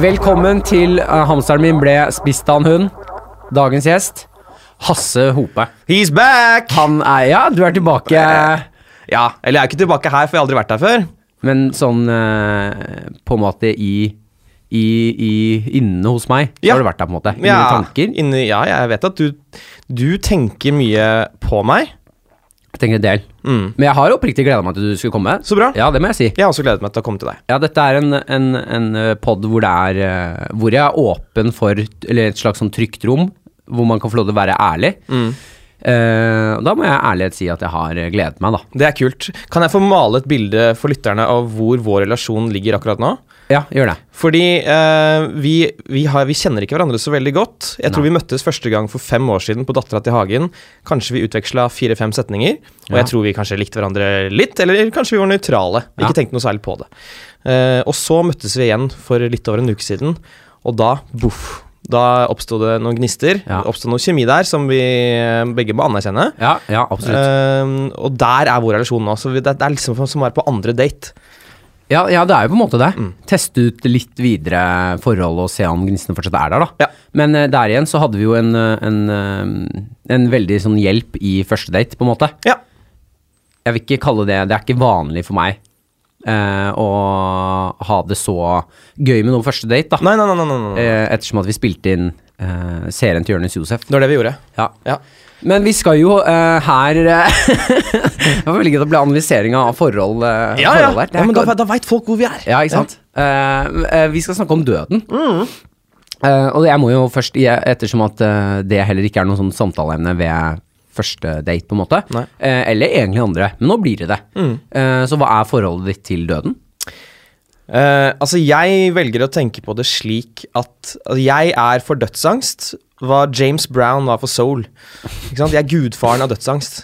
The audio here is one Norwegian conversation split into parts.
Velkommen til uh, Hamsteren min ble spist av en hund. Dagens gjest, Hasse Hope. He's back! Han er Ja, du er tilbake, Ja, eller jeg er ikke tilbake her, for jeg har aldri vært her før. men sånn uh, på en måte i i, i Inne hos meg, så Ja. har du vært der, på en måte. I Ja, tanker. Inne, ja, jeg vet at du, du tenker mye på meg. Jeg tenker en del. Mm. Men jeg har oppriktig gleda meg til du skulle komme. Så bra. Ja, det må jeg si. Jeg har også gledet meg til å komme til deg. Ja, dette er en, en, en pod hvor det er eh, Hvor jeg er åpen for Eller et slags sånn trygt rom hvor man kan få lov til å være ærlig. Mm. Eh, da må jeg ærlighet si at jeg har eh, gledet meg, da. Det er kult. Kan jeg få male et bilde for lytterne av hvor vår relasjon ligger akkurat nå? Ja, gjør det. Fordi eh, vi, vi, har, vi kjenner ikke hverandre så veldig godt. Jeg tror Nei. vi møttes første gang for fem år siden på Dattera til Hagen. Kanskje vi utveksla fire-fem setninger. Og Ja. jeg tror vi kanskje likte hverandre litt, eller kanskje vi var nøytrale. Ja. Ikke tenkte noe særlig på det. Eh, og så møttes vi igjen for litt over en uke siden, og da boff. Da oppsto det noen gnister. Ja. Oppsto noe kjemi der som vi eh, begge må anerkjenne. Ja, ja absolutt. Eh, og der er vår relasjon nå. Så det, det er liksom som å være på andre date. Ja, ja, det er jo på en måte det. Mm. Teste ut litt videre forhold og se om gnistene fortsatt er der, da. Ja. Men uh, der igjen så hadde vi jo en, eh, en, eh, en veldig sånn hjelp i første date, på en måte. Ja. Jeg vil ikke kalle det Det er ikke vanlig for meg uh, å ha det så gøy med noe første date, da. Nei, nei, nei. nei, nei, nei. Uh, ettersom at vi spilte inn serien til Jonis Josef. Det var det vi gjorde. Ja. Ja. Men vi skal jo uh, her eh, Det var veldig gøy å bli analysering av forhold, uh, Ja, ja. forhold. Ja men da, da veit folk hvor vi er. ja, ikke sant? Uh, vi skal snakke om døden. Mm. Og jeg må jo først, ettersom at det heller ikke er noe sånn samtaleemne ved første date, på en måte. Mm. eller egentlig andre, men nå blir det det. Eh, så hva er forholdet ditt til døden? Altså, jeg velger å tenke på det slik at altså, jeg er for dødsangst hva James Brown var for soul. Ikke sant? Jeg er gudfaren av dødsangst.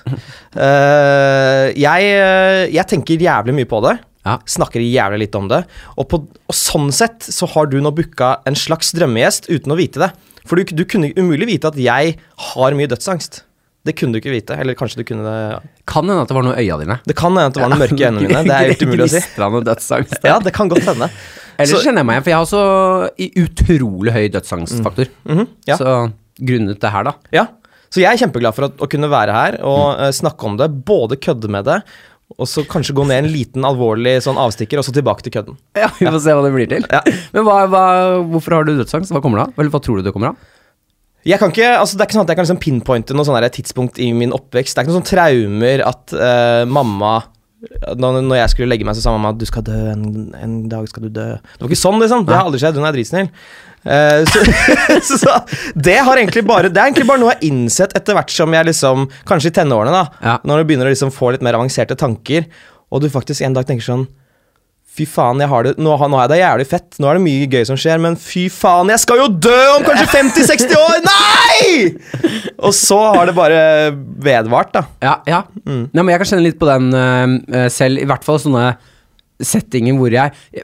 Uh, jeg, eh, jeg tenker jævlig mye på det. Ja. Snakker jævlig litt om det. Og, på, og sånn sett så har du nå booka en slags drømmegjest uten å vite det. For du, du kunne umulig vite at jeg har mye dødsangst. Det kunne du ikke vite. Eller kanskje du kunne det Kan hende at det var noe i øya dine. Det kan hende at det var noen mørke i øynene mine. Det er helt umulig å si. Ja, det kan godt hende. Ellers Så- kjenner jeg meg igjen, for jeg har også utrolig høy dødsangstfaktor. Mhm, ja. Så grunnet det her, da. Ja, så jeg er kjempeglad for å, å kunne være her og uh, snakke om det. Både kødde med det, og så kanskje gå ned en liten alvorlig sånn avstikker, og så tilbake til kødden. Ja, Vi får se hva det blir til. Ja. Men hva, hva, hvorfor har du dødsangst? Hva kommer det av? Eller hva tror du det kommer av? Jeg kan ikke, altså Det er ikke sånn at jeg kan liksom pinpointe noe sånn tidspunkt i min oppvekst. Det er ikke noen sånn traumer at uh, mamma når, jeg skulle legge meg, så sa mamma at du skal dø, en, en dag skal du dø. Det var ikke sånn, liksom. Det har aldri skjedd. Hun er dritsnill. Uh, så, så det har egentlig bare Det er egentlig bare noe jeg har innsett etter hvert som jeg liksom Kanskje i tenårene, da. Ja. Når du begynner å liksom få litt mer avanserte tanker, og du faktisk en dag tenker sånn Fy faen, jeg har det, nå, har- nå er det jævlig fett. Nå er det mye gøy som skjer, men fy faen, jeg skal jo dø om kanskje 50-60 år! Nei! Og så har det bare vedvart, da. Ja, ja. Mm. Nei, men jeg kan kjenne litt på den uh, selv, i hvert fall sånne settinger hvor jeg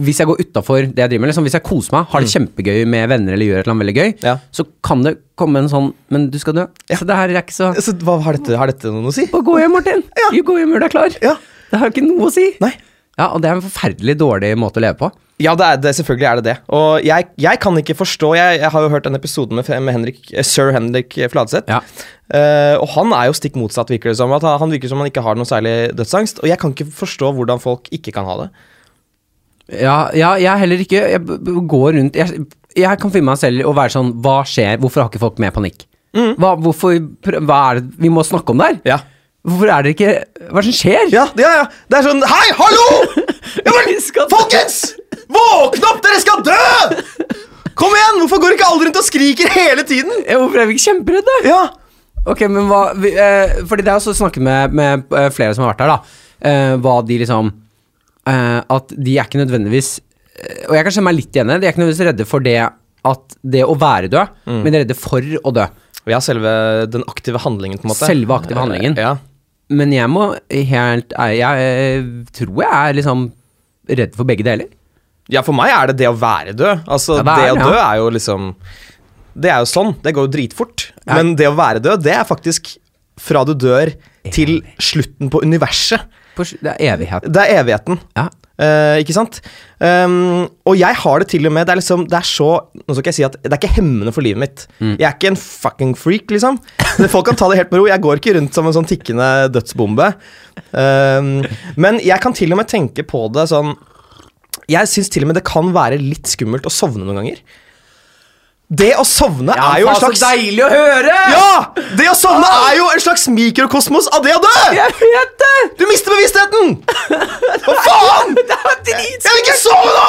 Hvis jeg går utafor det jeg driver med, liksom, hvis jeg koser meg, har det kjempegøy med venner eller gjør et eller annet veldig gøy, Mm. Ja. så kan det komme en sånn Men du skal dø. Så det her er ikke så Så hva har dette, har dette noe å si? Bare gå hjem, Martin. Ja. Gå hjem, gjør deg klar. Ja. Det har ikke noe å si. Nei. Ja, og det er en forferdelig dårlig måte å leve på. Ja, det er det, selvfølgelig er det det. Og jeg, jeg kan ikke forstå Jeg, jeg har jo hørt en episode med, med Henrik, eh, sir Henrik Fladseth. Ja. Uh, og han er jo stikk motsatt, virker det som. At han virker som han ikke har noe særlig dødsangst. Og jeg kan ikke forstå hvordan folk ikke kan ha det. Ja, ja jeg heller ikke Jeg går rundt Jeg, jeg kan finne meg selv og være sånn Hva skjer? Hvorfor har ikke folk mer panikk? Hva, hvorfor, hva er det vi må snakke om der? Ja. Hvorfor er det ikke Hva er det som skjer? Ja, ja, ja. Det er sånn Hei, hallo! Ja, men, folkens! Våkne opp, dere skal dø! Kom igjen! Hvorfor går ikke alle rundt og skriker hele tiden? Ja, Hvorfor er vi ikke kjemperedde? Ja. Ok, men hva vi, eh, Fordi det er også snakket med, med eh, flere som har vært her, da. Eh, hva de liksom eh, At de er ikke nødvendigvis eh, Og jeg kan kjenne meg litt igjen i det. De er ikke nødvendigvis redde for det at det å være død, Mm. men de er redde for å dø. Ja, selve den aktive handlingen, på en måte. Selve aktive handlingen. Ja. Men jeg må helt Jeg, tror jeg er liksom redd for begge deler. ja, for meg er det det å være død. Altså, Ja, være, det å ja. er jo liksom Det er jo sånn. Det går jo dritfort. Ja. Men det å være død, det er faktisk fra du dør til slutten på universet. Det er evighet. Det er evigheten. Ja. Eh, ikke sant? Um, og jeg har det til og med Det er liksom Det er så Nå skal ikke jeg si at det er ikke hemmende for livet mitt. Jeg er ikke en fucking freak, liksom. Men folk kan ta det helt med ro. Jeg går ikke rundt som en sånn tikkende dødsbombe. Um, men jeg kan til og med tenke på det sånn Jeg syns til og med det kan være litt skummelt å sovne noen ganger. Det å sovne er jo en slags Så deilig å høre! Ja! Det å sovne er jo en slags mikrokosmos av det å dø! Jeg vet det! Du mister bevisstheten! Hva faen? Det er Jeg dritskummelt! vil ikke sove nå!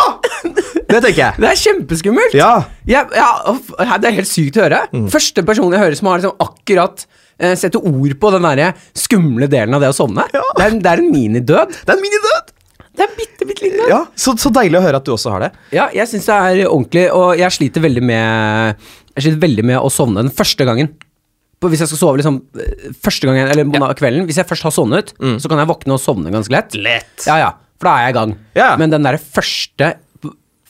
Det tenker jeg. Det er kjempeskummelt. Ja. Ja, ja, det er helt sykt å høre. Første person jeg hører som har liksom akkurat eh, setter ord på den der skumle delen av det å sovne. Ja. Det, er, det er en minidød. Det er en minidød. Det er bitte, bitte liten. Ja, så, så deilig å høre at du også har det. Ja, jeg syns det er ordentlig, og jeg sliter veldig med Jeg sliter veldig med å sovne den første gangen. På hvis jeg skal sove liksom eh, første gangen, eller ja. kvelden Hvis jeg først har sovnet, så kan jeg våkne og sovne ganske lett. Lett. Ja, ja, for da er jeg i gang. Ja. Men den derre første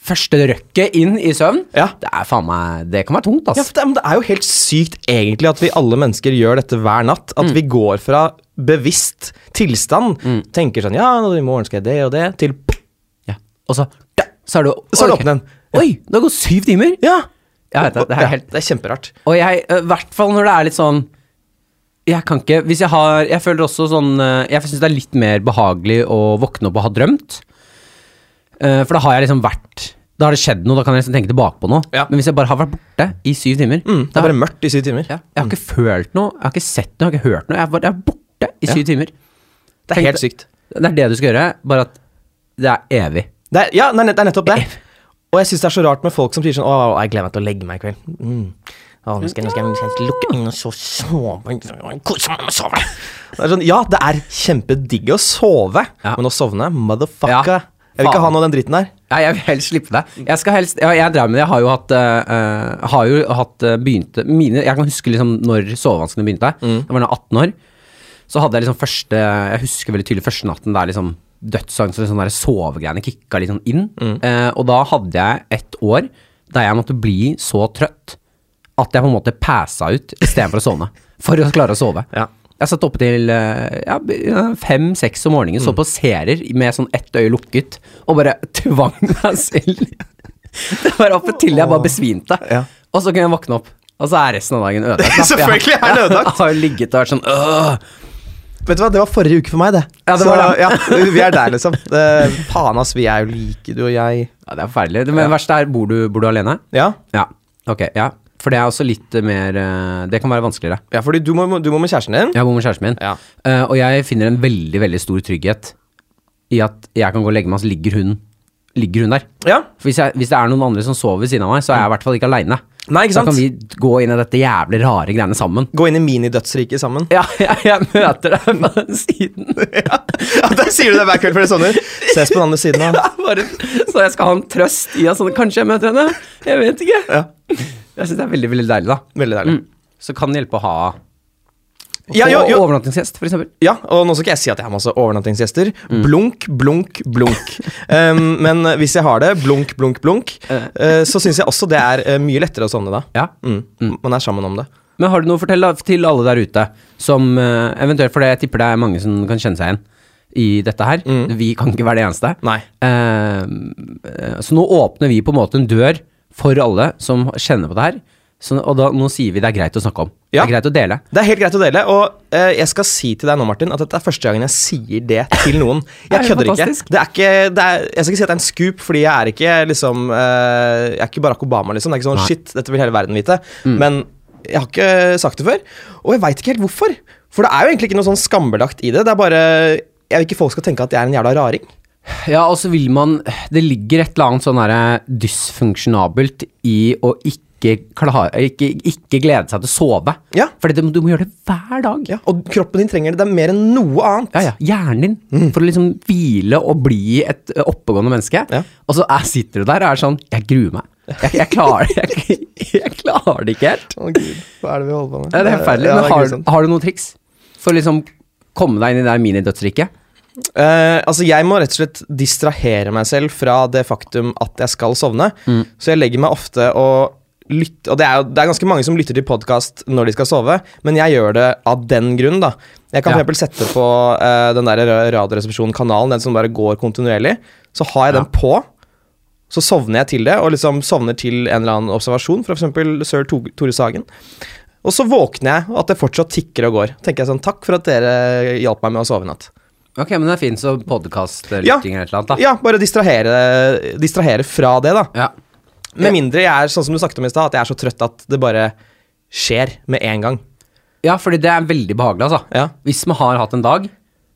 Første røkket inn i søvn, Ja. det er faen meg Det kan være tungt, Ja, ass. for det, men det er jo helt sykt egentlig at vi alle mennesker gjør dette hver natt. At vi går fra bevisst tilstand, tenker sånn Ja, i morgen skal jeg det og det, til Ja. Og så da, Så er du Så er det ok. åpne igjen. Oi, det har gått syv timer! Ja. Vet det. Det er helt det er kjemperart. Og jeg, i hvert fall når det er litt sånn Jeg kan ikke Hvis jeg har Jeg føler også sånn eh, Jeg syns det er litt mer behagelig å våkne opp og ha drømt. Eh, For da har jeg liksom vært Da har det skjedd noe, da kan jeg liksom tenke tilbake på noe. Ja. Men hvis jeg bare har vært borte i syv timer Mm, det er bare mørkt i syv timer. ja, Jeg har ikke følt noe, jeg har ikke sett noe, jeg har ikke hørt noe. Jeg bare, jeg er borte i syv timer. Det er Tenk helt sykt. Det er det du skal gjøre, bare at det er evig. Det er, ja, det er det nettopp det. Og jeg syns det er så rart med folk som sier sånn Å, jeg gleder meg til å legge meg i kveld. Mm. Å, nå skal, nå skal jeg, nå skal jeg lukke inn og så sove. Kose meg med å sove. Det er sånn, ja, det er kjempedigg å sove, Ja. men å sovne Motherfucker. Ja, Jeg vil ikke ha noe av den dritten der. Nei, jeg vil helst slippe deg. Jeg skal helst Ja, jeg drev med det. Jeg har jo hatt eh, Har jo hatt uh, begynte Mine Jeg kan huske liksom når sovevanskene begynte. Jeg var da 18 år. Så hadde jeg liksom første Jeg husker veldig tydelig første natten der liksom dødsangst og sånn der sovegreiene kicka litt sånn inn. Eh, og da hadde jeg et år der jeg måtte bli så trøtt at jeg på en måte passa ut istedenfor å sovne. For å klare å sove. Ja. Jeg satt oppe til eh, ja, fem-seks om morgenen, så på serier med sånn ett øye lukket, og bare tvang meg selv. Det var oppe til jeg bare besvimte. Ja. Og så kunne jeg våkne opp, og så er resten av dagen ødelagt. Selvfølgelig er den ødelagt. Jeg har ligget og vært sånn øh. Vet du hva, det var forrige uke for meg, det. Ja, det så, var det. ja, vi er der, liksom. Det, faen, ass, vi er jo like, du og jeg. Ja, det er forferdelig. Men det verste er, bor du, bor du alene? Ja, Ja. Ok, ja. For det er også litt mer eh, Det kan være vanskeligere. ja fordi du må, du må med kjæresten din. Jeg bor med kjæresten min, Ja. Uh, og jeg finner en veldig, veldig stor trygghet i at jeg kan gå og legge meg, så ligger hun, ligger hun der. Ja. For hvis, jeg, hvis det er noen andre som sover ved siden av meg, så er jeg i hvert fall ikke aleine. Nei, ikke Da sant? kan vi gå inn i dette jævlig rare greiene sammen. Gå inn i minidødsriket sammen. Ja, jeg, jeg møter deg på den siden. ja, da sier du det hver kveld før det sovner. Ses på den andre siden av. Bare, så jeg skal ha en trøst i at sånn, kanskje jeg møter henne. Jeg vet ikke. Ja, Jeg syns det er veldig veldig deilig, da. veldig deilig. Mm. Så kan det hjelpe å ha Ja, jo, jo. overnattingsgjest, eksempel. Ja, og nå skal ikke jeg si at jeg har masse overnattingsgjester. Blunk, blunk, blunk. Um, men hvis jeg har det, blunk, blunk, blunk, uh, så syns jeg også det er uh, mye lettere å sovne da. Ja. Mm. Man er sammen om det. Men har du noe å fortelle til alle der ute, som uh, eventuelt For jeg tipper det er mange som kan kjenne seg igjen i dette her. Vi kan ikke være det eneste. Eh, eh, så nå åpner vi på en måte en dør for alle som kjenner på det her. Så, og da, nå sier vi det er greit å snakke om. Ja. Det er greit å dele. Det er helt greit å dele, og eh, jeg skal si til deg nå, Martin, at dette er første gangen jeg sier det til noen. Jeg kødder ikke. Det er ikke det er, jeg skal ikke si at det er en scoop, fordi jeg er ikke liksom eh, Jeg er ikke Barack Obama, liksom. Det er ikke sånn Nei. Mm. shit, dette vil hele verden vite. Men jeg har ikke sagt det før, og jeg veit ikke helt hvorfor. For det er jo egentlig ikke noe sånn skambelagt i det. Det er bare Jeg vil ikke folk skal tenke at jeg er en jævla raring. Ja, og så vil man Det ligger et eller annet sånn derre dysfunksjonabelt i å ikke klare ikke, ikke glede seg til å sove. Ja. Fordi du, du må gjøre det hver dag. Ja, og kroppen din trenger det. Det er mer enn noe annet. Ja, ja. Hjernen din. For å liksom hvile og bli et oppegående menneske. Ja. Og så er, sitter du der og er sånn Jeg gruer meg. Jeg, jeg, klarer, jeg, jeg klarer det ikke helt. Å gud, hva er det vi holder på med? Det er forferdelig. Men har, har du noen triks for å liksom komme deg inn i det minidødsriket? Eh, altså Jeg må rett og slett distrahere meg selv fra det faktum at jeg skal sovne. Mm. Så jeg legger meg ofte og lytter Og det er jo det er ganske mange som lytter til podkast når de skal sove, men jeg gjør det av den grunn, da. Jeg kan Ja. eksempel sette på uh, den der ra- Radioresepsjonen-kanalen, den som bare går kontinuerlig. Så har jeg Ja. den på, så sovner jeg til det, og liksom sovner til en eller annen observasjon, eksempel sir Tore Sagen. Og så våkner jeg, og at det fortsatt tikker og går. Tenker jeg sånn, Takk for at dere hjalp meg med å sove i natt. Ok, men det er fint, så podkastlytting Ja. eller et eller annet, da. Ja, bare distrahere, distrahere fra det, da. Ja. Med mindre jeg er sånn som du snakket om i stad, at jeg er så trøtt at det bare skjer med en gang. ja, fordi det er veldig behagelig, altså. Ja. Hvis man har hatt en dag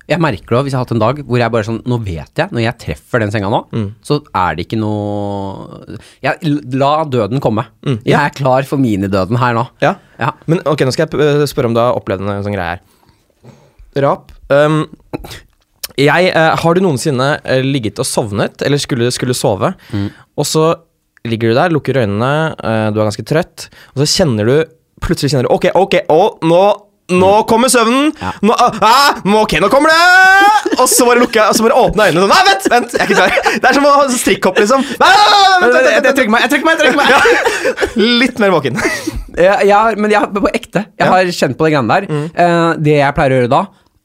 Jeg merker det hvis jeg har hatt en dag hvor jeg bare sånn Nå vet jeg, når jeg treffer den senga nå, Mm. så er det ikke noe jeg, La døden komme. Mm, Jeg er klar for minidøden her nå. Ja. Ja. Men ok, nå skal jeg spørre om du har opplevd en sånn greie her. Rap. Um, jeg, øh, har du noensinne øh, ligget og sovnet, eller skulle, skulle sove, og så ligger du der, lukker øynene, øh, du er ganske trøtt, og så kjenner du Plutselig kjenner du Ok, ok, å, nå nå kommer søvnen! Ja. Nå, ah, ah, nå- ok, nå kommer det! Og så bare lukke, og så bare åpne øynene sånn Nei, vent! vent, Jeg er ikke klar. Det er som å ha strikkhopp, liksom. Nei, nei, nei, vent, vent, vent, vent, trekker meg, jeg trekker meg! jeg trekker meg Ja. Litt mer våken. jeg, jeg har, Men jeg har, på ekte, jeg Mm. har kjent på de greiene der. Eh, det jeg pleier å gjøre da,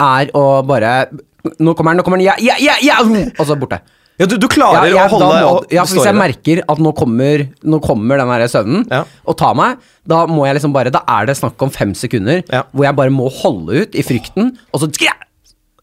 er å bare Nå kommer den, nå kommer den, ja, ja, ja, ja! Og så borte. Ja, du, du Ja, klarer å holde må, ja, Hvis jeg merker at nå kommer, nå kommer den der søvnen Ja. og tar meg, da må jeg liksom bare Da er det snakk om fem sekunder Ja. hvor jeg bare må holde ut i frykten, og så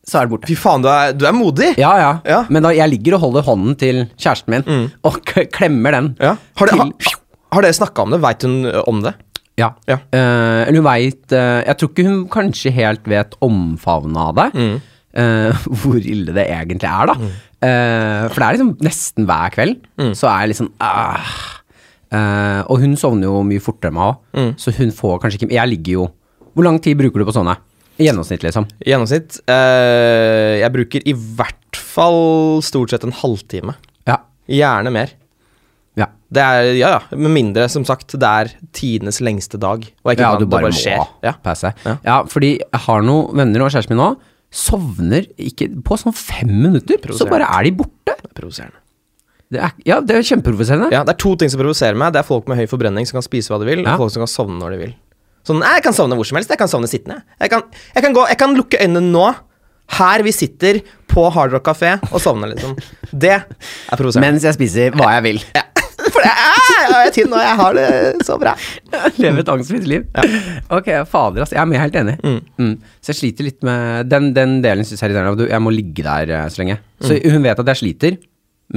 Så er det borte. Fy faen, du er, du er modig. Ja, ja, Ja. Mm. Men da jeg ligger og holder hånden til kjæresten min og k klemmer den. Ja. Har, det, til, ha, har dere snakka om det? Veit hun om det? ja. Ja. uh, hun veit Jeg tror ikke hun kanskje helt vet omfavnet av det. Mm. Eh, hvor ille det egentlig er, da. Eh, for det er liksom nesten hver kveld Mm. så er jeg liksom uh, Og hun sovner jo mye fortere enn meg òg, Mm. så hun får kanskje ikke Jeg ligger jo Hvor lang tid bruker du på sånne? I gjennomsnitt, liksom. I gjennomsnitt. jeg bruker i hvert fall stort sett en halvtime. Ja. Gjerne mer. Ja, Det er, ja, ja, Med mindre, som sagt, det er tidenes lengste dag. Og jeg ikke ja kan, du bare, det bare skjer. Ja. Ja. fordi jeg har noen venner og kjæresten min nå sovner ikke på sånn fem minutter, så bare er de borte. Det er provoserende. Det er, ja, det er kjempeprovoserende. Ja, det er to ting som provoserer meg. Det er folk med høy forbrenning som kan spise hva de vil, Ja. og folk som kan sovne når de vil. Sånn, Jeg kan sovne hvor som helst. Jeg kan sovne sittende. Jeg kan, jeg kan, gå, jeg kan lukke øynene nå. Her vi sitter på Hard Rock Café og sovne, liksom. Det er provoserende. Mens jeg spiser hva jeg vil. Ja. For det jeg, jeg er tynn, og jeg har det så bra. Leve et angstfritt liv. Ok, fader, altså. Jeg er helt enig. Mm. Så jeg sliter litt med Den, den delen syns jeg er irriterende. Jeg må ligge der eh, så lenge. Så hun vet at jeg sliter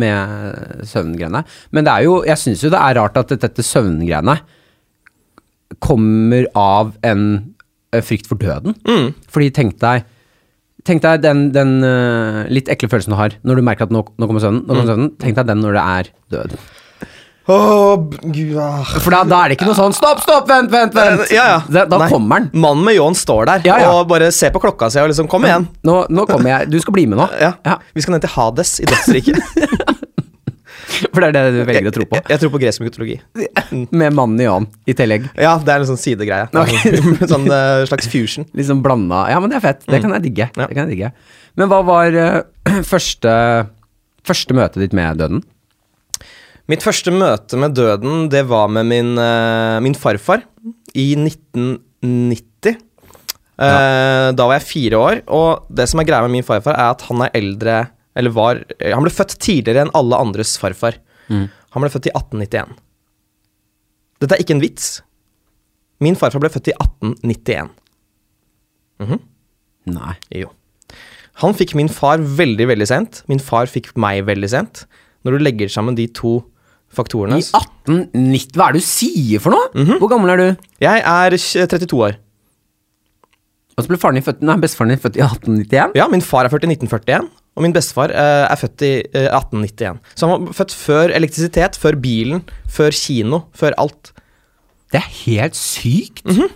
med søvngreiene. Men det er jo Jeg syns jo det er rart at dette, søvngreiene kommer av en eh, frykt for døden. Fordi tenk deg Tenk deg den, den eh, litt ekle følelsen du har når du merker at nå, nå kommer søvnen. Nå kommer søvnen. Tenk deg den når det er død. B- gud, ah. For da, da er det ikke noe sånn Stopp, stopp, vent, vent, vent! Ja, ja. Da, da kommer han. Mannen med ljåen står der Ja, og bare ser på klokka si og liksom Kom igjen. Nå, nå kommer jeg. Du skal bli med nå. Ja. Ja. Vi skal ned til Hades i dødsriket. For det er det du velger å tro på. Jeg, jeg tror på gresk mytologi. Med mannen i ånd i tillegg. Ja, det er en sånn sidegreie. Okay. sånn uh, slags fusion. Liksom blanda Ja, men det er fett. Det kan jeg digge. Ja. Det kan jeg digge. Men hva var uh, første, første møtet ditt med døden? Mitt første møte med døden, det var med min, eh, min farfar i 1990. Eh, Da var jeg fire år, og det som er greia med min farfar, er at han er eldre Eller var Han ble født tidligere enn alle andres farfar. Han ble født i 1891. Dette er ikke en vits. Min farfar ble født i 1891. Nei. Jo. Han fikk min far veldig, veldig sent. Min far fikk meg veldig sent. Når du legger sammen de to faktorene I 1890 Hva er det du sier for noe? Mhm. Hvor gammel er du? Jeg er 32 år. Og så ble faren din født Nei, bestefaren din født i 1891? Ja, min far er født i 1941, og min bestefar uh, er født i uh, 1891. Så han var født før elektrisitet, før bilen, før kino, før alt. Det er helt sykt. Mhm.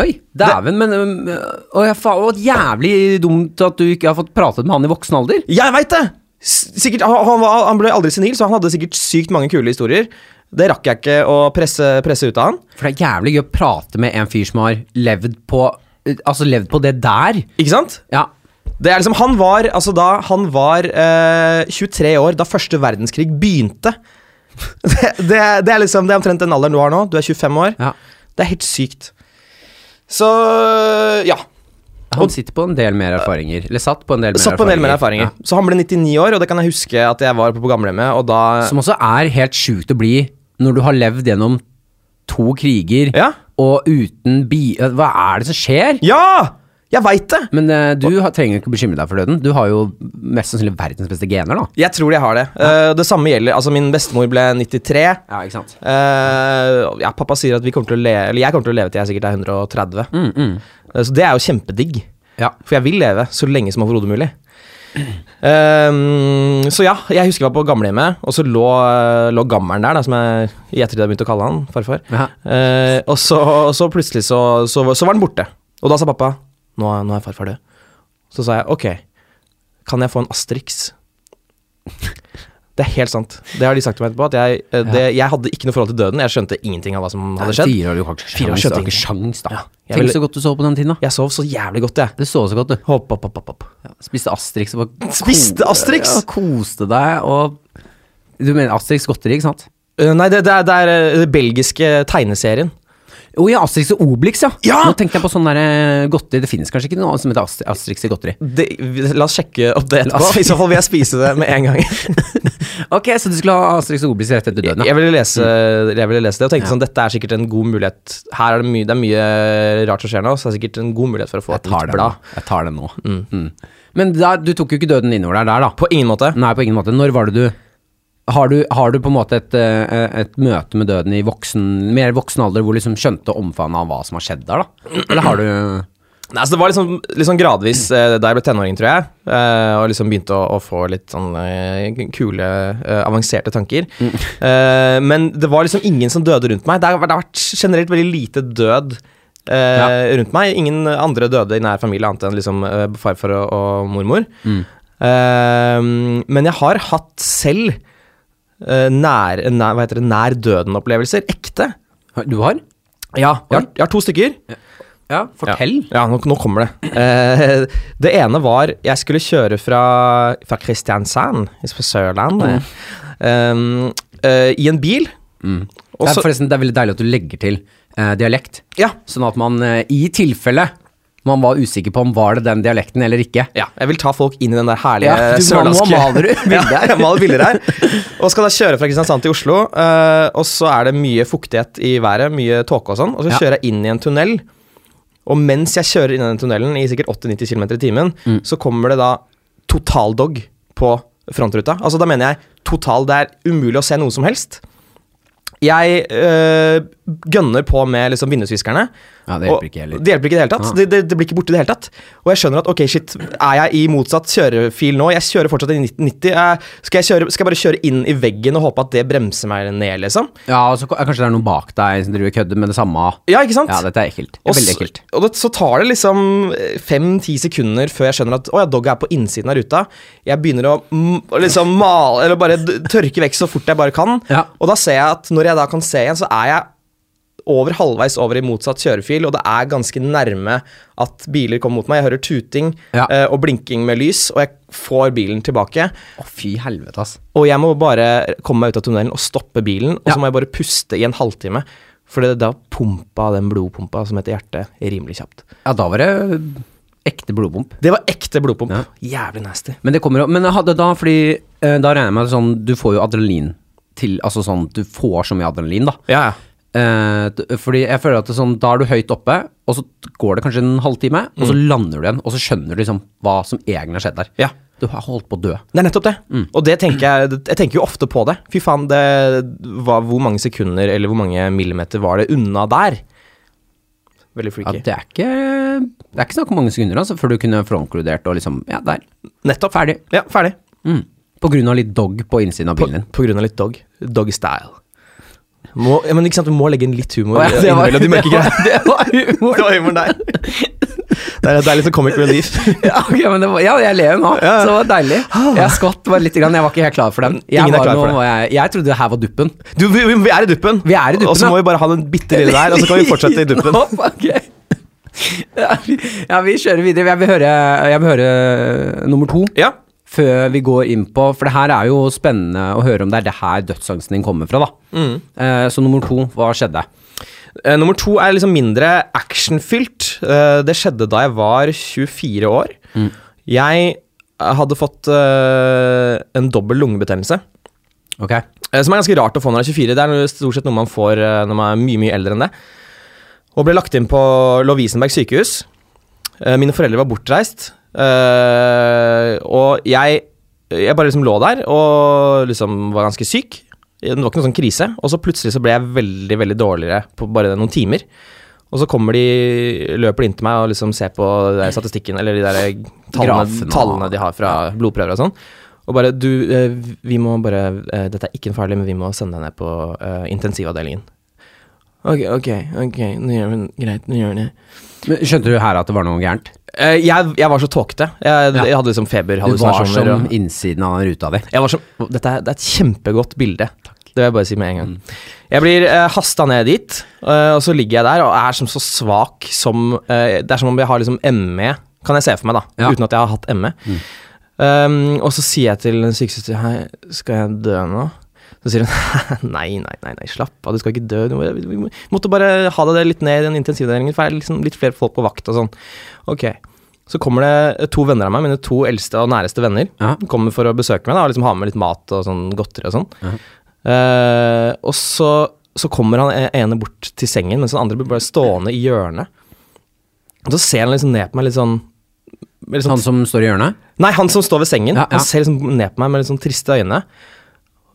Oi, dæven, men Å, øh, faen, og jævlig dumt at du ikke har fått pratet med han i voksen alder. Jeg veit det! Sikkert, han, han, ble aldri senil, så han hadde sikkert sykt mange kule historier. Det rakk jeg ikke å presse, presse ut av han. For det er jævlig gøy å prate med en fyr som har levd på Altså levd på det der. Ikke sant? Ja. Det er liksom, han var altså da, han var eh, 23 år da første verdenskrig begynte. Det, det, det er liksom Det er omtrent den alderen du har nå. Du er 25 år. Ja. Det er helt sykt. Så ja. Han sitter på en del mer erfaringer. Eller satt på en del mer Satt på en del mer erfaringer. Ja. Så han ble 99 år, og det kan jeg huske at jeg var på, på gamlehjemmet, og da Som også er helt sjukt å bli når du har levd gjennom to kriger, Ja! og uten bi... Hva er det som skjer? Ja! Jeg veit det! Men uh, du har, trenger ikke bekymre deg for døden. Du har jo mest sannsynlig verdens beste gener, da. Jeg tror jeg har det. Eh, det samme gjelder Altså, min bestemor ble 93. Ja, ikke sant. Uh, ja, pappa sier at vi kommer til å leve Eller jeg kommer til å leve til jeg sikkert er 130. Mm, mm. Eh, så det er jo kjempedigg. Ja. For jeg vil leve så lenge som overhodet mulig. Um, så ja, jeg husker jeg var på gamlehjemmet, og så lå, lå gammelen der, da, som jeg i ettertid har begynt å kalle han, farfar. Ja. Eh, og så, og så plutselig så, så, så var han borte. Og da sa pappa nå, nå er farfar død. Så sa jeg ok, kan jeg få en Asterix? Det er helt sant. Det har de sagt til meg etterpå. At jeg, eh, det, jeg hadde ikke noe forhold til døden. Jeg skjønte ingenting av hva som hadde skjedd. Fire år, du har ikke sjans, du har ikke sjans, da. Ja, jeg Tenk ville- så godt du sov på den tiden, da. Jeg sov så jævlig godt, jeg. Du sov så godt, du. Hopp, hopp, hopp, hopp, hopp. Ja, spiste Asterix og bare Spiste Asterix? Ja, koste deg og Du mener Asterix godteri, ikke sant? Eh, nei, det, det er, det er eh, den belgiske tegneserien. Å ja, Asterix og Obelix, ja. Ja! Nå tenkte jeg på sånn derre godteri Det finnes kanskje ikke noe som heter Asterix i godteri. Det, la oss sjekke opp det etterpå. I så fall vil jeg spise det med en gang. Ok, så du skulle ha Asterix og Obelix rett etter døden, ja. Jeg ville lese, jeg ville lese det og tenkte sånn Dette er sikkert en god mulighet. Her er det mye, det er mye rart som skjer nå, så det er sikkert en god mulighet for å få et nytt blad. Jeg tar det nå. Mm. Men da, du tok jo ikke døden innover deg der, da. På ingen måte. Nei, på ingen måte. Når var det du har du, har du på en måte et, eh, et møte med døden i voksen, mer voksen alder hvor du liksom skjønte omfanget av hva som har skjedd der, da? Eller har du Nei, altså Det var liksom, liksom gradvis eh, da jeg ble tenåring, tror jeg, eh, og liksom begynte å, å få litt sånn kule, avanserte tanker. Mm. men det var liksom ingen som døde rundt meg. Det har, det har vært generelt veldig lite død Ja. rundt meg. Ingen andre døde i nær familie annet enn liksom farfar og, og mormor. Mm. Men jeg har hatt selv nær, nær, hva heter det, nær døden-opplevelser. Ekte. Du har? Ja, jeg har, jeg har to stykker. Ja, fortell. Ja, nå, nå kommer det. Eh, det ene var Jeg skulle kjøre fra, fra Kristiansand, på Sørlandet, eh, eh, i en bil. Mm. Og det, er forresten, det er veldig deilig at du legger til eh, dialekt, Ja, sånn at man eh, i tilfelle man var usikker på om var det den dialekten eller ikke. ja, jeg vil ta folk inn i den der herlige Ja, du, nå sørlandske maler du bilder. Ja, jeg maler bilder her. Og skal da kjøre fra Kristiansand til Oslo, uh, og så er det mye fuktighet i været, mye tåke og sånn, og så Ja. kjører jeg inn i en tunnel. Og mens jeg kjører inn i den tunnelen i sikkert 80-90 km i timen, Mm. så kommer det da totaldog på frontruta. Altså da mener jeg total, det er umulig å se noe som helst. Jeg øh, gønner på med liksom vindusviskerne. Ja, det hjelper ikke heller. Det hjelper ikke i det hele tatt. Ah. Det, det, det blir ikke borte i det hele tatt. Og jeg skjønner at ok, shit, er jeg i motsatt kjørefil nå? Jeg kjører fortsatt i 90. eh, skal, jeg kjøre, skal jeg bare kjøre inn i veggen og håpe at det bremser meg ned, liksom? Ja, og så kanskje det er noen bak deg som driver og kødder med det samme. Ja, ikke sant? Ja, dette er ekkelt. Det er veldig ekkelt. Og det, så tar det liksom fem-ti sekunder før jeg skjønner at å ja, dog er på innsiden av ruta. Jeg begynner å liksom male, eller bare tørke vekk så fort jeg bare kan. Ja. Og da ser jeg at når jeg da kan se igjen, så er jeg over halvveis over i motsatt kjørefil, og det er ganske nærme at biler kommer mot meg. Jeg hører tuting Ja. uh, og blinking med lys, og jeg får bilen tilbake. Å, fy helvete, ass. Og jeg må bare komme meg ut av tunnelen og stoppe bilen, og Ja. så må jeg bare puste i en halvtime. For det, da pumpa den blodpumpa som heter hjertet, rimelig kjapt. Ja, da var det ekte blodpump. Det var ekte blodpump. Ja. Jævlig nasty. Men det kommer jo Men hadde da, fordi eh, da regner jeg med sånn Du får jo adrenalin til Altså sånn Du får så mye adrenalin, da. Ja, ja. Eh, fordi jeg føler at det er sånn, da er du høyt oppe, og så går det kanskje en halvtime, og så lander du igjen, og så skjønner du liksom hva som egentlig har skjedd der. Ja. Du har holdt på å dø. Det er nettopp det. Og det tenker jeg Jeg tenker jo ofte på det. Fy faen, det var Hvor mange sekunder eller hvor mange millimeter var det unna der? Veldig Ja, det er ikke Det er ikke snakk om mange sekunder altså, før du kunne frontkludert og liksom Ja, der. Nettopp. Ferdig. Ja, ferdig. Mm. På grunn av litt dog på innsiden av bilen din. på grunn av litt dog. Dog style. Må, ja, men ikke sant, Du må legge inn litt humor oh, ja, det var- de mørke greiene. det var humor. Det var humoren der. Det er, det er litt sånn comic relief. Ja, okay, men det var, ja, jeg ler nå, Ja. så det var deilig. Jeg skvatt bare litt, grann, jeg var ikke helt klar for den. Jeg, var for det. Jeg, jeg trodde det her var duppen. Du, vi, vi er i duppen. Vi er i duppen, Og så må vi bare ha den bitte lille der, og så kan vi fortsette i duppen. Opp, okay. ja, vi, ja, vi kjører videre. Jeg vil høre, jeg vil høre nummer to. Ja, før vi går inn på For det her er jo spennende å høre om det er det her dødsangsten din kommer fra, da. Mm. Eh, så nummer to, hva skjedde? Eh, nummer to er liksom mindre actionfylt. Eh, det skjedde da jeg var 24 år. Jeg hadde fått eh, en dobbel lungebetennelse. Ok. Eh, Som er ganske rart å få når man er 24. Det er stort sett noe man får eh, når man er mye mye eldre enn det. Og ble lagt inn på Lovisenberg sykehus. Eh, Mine foreldre var bortreist. Eh, Og jeg, jeg bare liksom lå der og liksom var ganske syk. Det var ikke noe sånn krise. Og så plutselig så ble jeg veldig veldig dårligere på bare noen timer. Og så kommer de, løper de inn til meg og liksom ser på der statistikken, eller de der tallene, tallene de har fra blodprøver og sånn. Og bare du, eh, vi må bare eh, Dette er ikke farlig, men vi må sende deg ned på intensivavdelingen. Ok, ok, ok, nå gjør vi greit, nå gjør vi det. Men Skjønte du her at det var noe gærent? Eh, jeg, jeg var så tåkete. Jeg, Ja. jeg hadde liksom Du var som og- innsiden av ruta di. Jeg var som, dette er, det er et kjempegodt bilde. Det vil jeg bare si med en gang. Jeg blir eh, hasta ned dit, eh, og så ligger jeg der og er som så svak som eh, Det er som om jeg har liksom ME, kan jeg se for meg, da. Ja. Uten at jeg har hatt ME. Um, og så sier jeg til den sykeste Hei, skal jeg dø nå? Så sier hun nei, nei, nei, nei, slapp av, du skal ikke dø. Du må, vi må- måtte bare ha deg litt ned i den intensivdelingen, for det er liksom litt flere folk på vakt og sånn. Ok. Så kommer det to venner av meg, mine to eldste og næreste venner. Ja. Kommer for å besøke meg da, og liksom ha med litt mat og sånn godteri og sånn. Ja. Uh, og så, så kommer han e- ene bort til sengen, mens den andre blir bare stående i hjørnet. Og så ser han liksom ned på meg litt sånn sånn Han som står i hjørnet? Nei, han som står ved sengen. Ja, ja. Han ser liksom ned på meg med litt sånn triste øyne.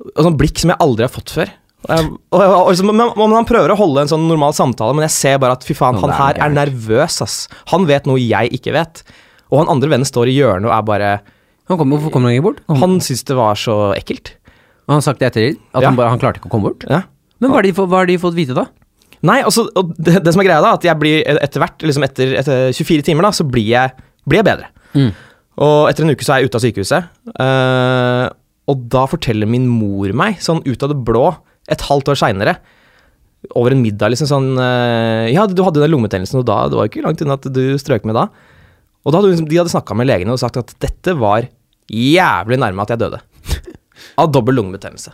Og sånn blikk som jeg aldri har fått før. Jeg, og, og, og, liksom, men, han prøver å holde en sånn normal samtale, men jeg ser bare at fy faen, han er her er nervøs, ass. Han vet noe jeg ikke vet. Og han andre vennen står i hjørnet og er bare Han kom, hvorfor kom han ikke bort? Han, Han syntes det var så ekkelt. Og han har sagt det etter at Ja. han, bare, han klarte ikke å komme bort? Ja. Men hva har de, de fått vite, da? Nei, altså, det, det som er greia da, at jeg blir etter hvert, liksom etter, etter 24 timer, da, så blir jeg, blir jeg bedre. Mm. Og etter en uke så er jeg ute av sykehuset. eh, og da forteller min mor meg, sånn ut av det blå, et halvt år seinere, over en middag, liksom sånn eh, Ja, du hadde den lungebetennelsen, og da Det var jo ikke langt unna at du strøk med da. Og da hadde hun- de hadde snakka med legene og sagt at dette var jævlig nærme at jeg døde. Av dobbel lungebetennelse.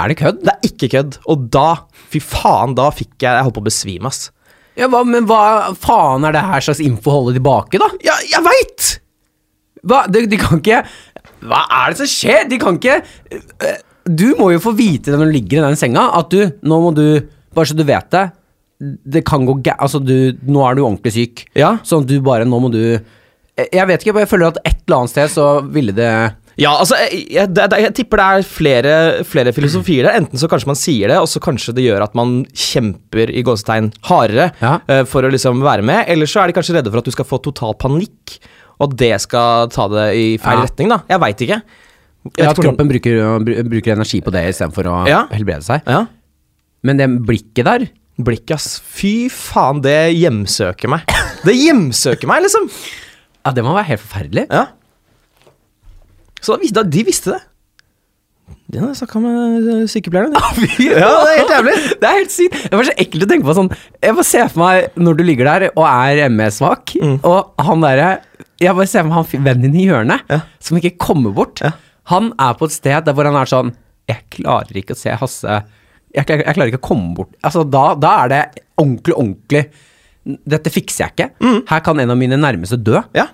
Er det kødd? Det er ikke kødd. Og da, fy faen, da fikk jeg Jeg holdt på å besvime, ass. Ja, hva, men hva faen er det her slags info å holde tilbake, da? Ja, jeg veit! Hva, de, de kan ikke Hva er det som skjer? De kan ikke øh, Du må jo få vite det når du ligger i den senga, at du Nå må du Bare så du vet det. Det kan gå gæ... Altså, du Nå er du ordentlig syk. Ja. Sånn at du bare Nå må du Jeg vet ikke, jeg føler at et eller annet sted så ville det Ja, altså, jeg, jeg, det, det, jeg tipper det er flere, flere filosofier der. Enten så kanskje man sier det, og så kanskje det gjør at man kjemper i gåsetegn hardere Ja. uh, for å liksom være med, eller så er de kanskje redde for at du skal få total panikk, og at det skal ta det i feil Ja. retning, da. Jeg veit ikke. Jeg vet Ja, at kroppen bruker, bruker energi på det istedenfor å Ja. helbrede seg. Ja. Men det blikket der Blikket, ass. Fy faen, det hjemsøker meg. Det hjemsøker meg, liksom. Ja, det må være helt forferdelig. Ja. Så da, de visste det. De hadde snakka med eh, sykepleierne. Ja, det er helt jævlig. Det er helt sykt. Det var så ekkelt å tenke på sånn Jeg bare ser for meg når du ligger der og er ME-svak, Mm. og han derre Jeg bare ser for meg han vennen din i hjørnet, Ja. som ikke kommer bort. Ja. Han er på et sted der hvor han er sånn Jeg klarer ikke å se Hasse Jeg, klarer- jeg klarer ikke å komme bort. Altså, da, da er det ordentlig, ordentlig Dette fikser jeg ikke. Her kan en av mine nærmeste dø. Mm. Ja.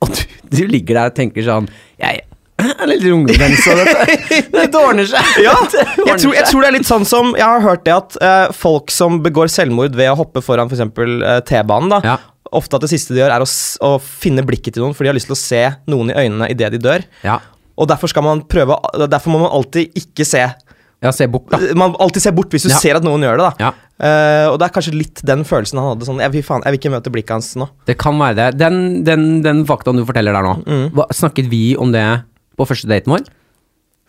Og du, du ligger der og tenker sånn Jeg er litt rungevens, og dette det ordner seg. Ja, Det jeg tror, jeg tror det er litt sånn som Jeg har hørt det at uh, folk som begår selvmord ved å hoppe foran f.eks. Uh, T-banen, da Ja. Ofte at det siste de gjør, er å, å finne blikket til noen, for de har lyst til å se noen i øynene idet de dør. Ja. Og derfor skal man prøve Derfor må man alltid ikke se ja, se bort, da. Man alltid ser bort hvis du Ja. ser at noen gjør det, da. Ja. Uh, og det er kanskje litt den følelsen han hadde. Sånn, jeg, vil, faen, jeg vil ikke møte blikket hans nå. Det kan være det. Den, den, den faktaen du forteller der nå, Mm. snakket vi om det på første daten vår?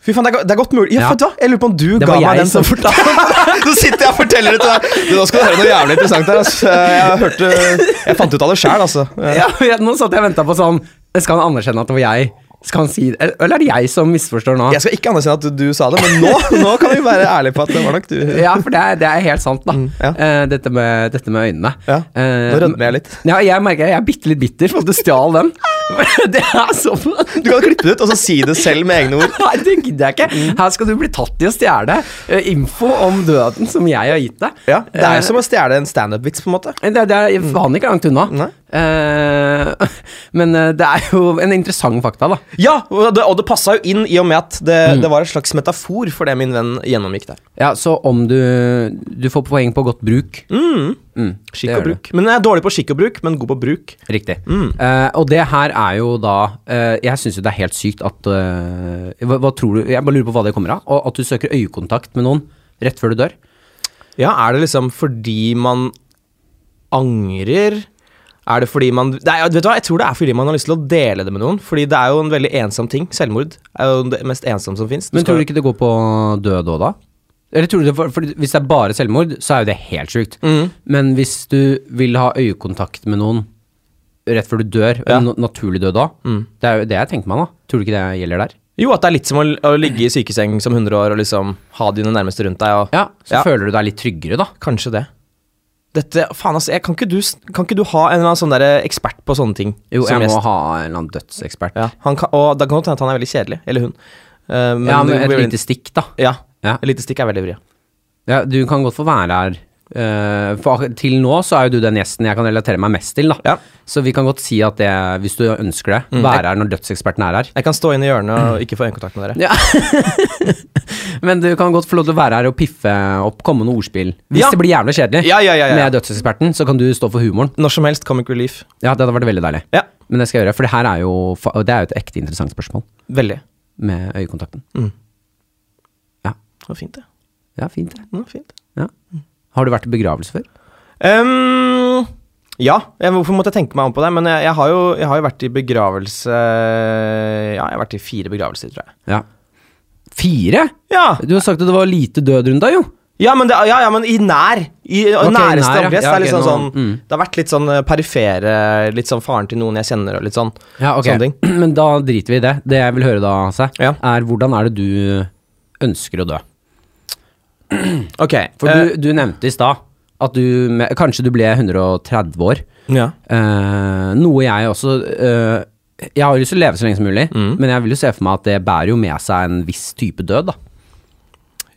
Fy faen, det er, det er godt mulig. Ja, Ja. Jeg lurer på om du ga meg den som fortalte Nå sitter jeg og forteller det til deg. Du, nå skal du høre noe jævlig interessant her. Altså. Jeg hørte Jeg fant ut av det sjæl, altså. Ja, jeg, nå satt jeg og venta på sånn Skal han anerkjenne at det var jeg? Skal han si det? Eller er det jeg som misforstår nå? Jeg skal ikke anerkjenne at du, du sa det, men nå, nå kan vi være ærlige på at det var nok du. Ja, for det er, det er helt sant, da. Mm, ja. uh, dette, med, dette med øynene. Ja, Eh, Nå rødmer jeg litt. Ja, jeg merker jeg er bitte litt bitter for at du stjal den. det er så Du kan klippe det ut og så si det selv med egne ord. Nei, det gidder jeg ikke. Her skal du bli tatt i å stjele eh, info om døden som jeg har gitt deg. Ja, Det er jo som å stjele en standup-vits, på en måte. Det, det er faen ikke langt unna. Nei. Eh, men eh, det er jo en interessant fakta, da. Ja, og det, og det passa jo inn i og med at det, det var en slags metafor for det min venn gjennomgikk der. Ja, Så om du Du får poeng på godt bruk. Mm. Mm, Skikk og bruk. bruk. Men jeg er dårlig på skikk og bruk, men god på bruk. Riktig. Mm. Uh, og det her er jo da uh, Jeg syns jo det er helt sykt at uh, hva, hva tror du Jeg bare lurer på hva det kommer av. Og at du søker øyekontakt med noen rett før du dør. Ja, er det liksom fordi man angrer? Er det fordi man Nei, vet du hva, jeg tror det er fordi man har lyst til å dele det med noen. Fordi det er jo en veldig ensom ting. Selvmord er jo det mest ensomme som fins. Men tror du ikke det går på død òg, da? Eller tror du det, for, for Hvis det er bare selvmord, så er jo det helt sjukt. Mm. Men hvis du vil ha øyekontakt med noen rett før du dør, Ja. en naturlig død da, Mm. det er jo det jeg tenker meg, da. Tror du ikke det gjelder der? Jo, at det er litt som å, å ligge i sykeseng som 100 år og liksom ha dine nærmeste rundt deg. Og, Ja, så Ja. føler du deg litt tryggere, da. Kanskje det. Dette, faen altså, jeg, kan, ikke du, kan ikke du ha en eller annen sånn der ekspert på sånne ting? Jo, jeg må gjest? ha en eller annen dødsekspert. Ja, han kan, og da kan det hende at han er veldig kjedelig. Eller hun. Uh, men ja, men et blir- lite stikk, da. Ja, Ja. et er veldig vri. Ja, du kan godt få være her. eh, for til nå så er jo du den gjesten jeg kan relatere meg mest til, da. Ja. Så vi kan godt si at det, hvis du ønsker det, Mm. være her når dødseksperten er her. Jeg kan stå inne i hjørnet og ikke få øyekontakt med dere. Ja. Men du kan godt få lov til å være her og piffe opp kommende ordspill. Hvis Ja. det blir jævlig kjedelig Ja, ja, ja, ja. med dødseksperten, så kan du stå for humoren. Når som helst comic relief. Ja, det hadde vært veldig deilig. Ja, Men det skal jeg gjøre, for det her er jo, fa- det er jo et ekte interessant spørsmål veldig. med øyekontakten. Mm. Det var fint, det. Ja, fint det. Ja, fint. Ja. Har du vært i begravelse før? Um, ja, jeg, hvorfor måtte jeg tenke meg om på det? Men jeg, jeg, har, jo, jeg har jo vært i begravelse Ja, jeg har vært i fire begravelser, tror jeg. Ja. Fire? Ja, Du har sagt at det var lite død rundt deg, jo. ja, men, det, ja, ja, men i nær. I okay, næreste nær, ja. omkrets. Ja, det er litt ok, sånn, sånn mm. Det har vært litt sånn eh, perifere Litt sånn faren til noen jeg kjenner og litt sånn. Ja, ok. Men da driter vi i det. Det jeg vil høre da, Hasse, er hvordan er det du ønsker å dø? Ok. For eh, du, du nevnte i stad at du med, Kanskje du ble 130 år. ja. Eh, noe jeg også eh, Jeg har lyst til å leve så lenge som mulig, Mm. men jeg vil jo se for meg at det bærer jo med seg en viss type død, da.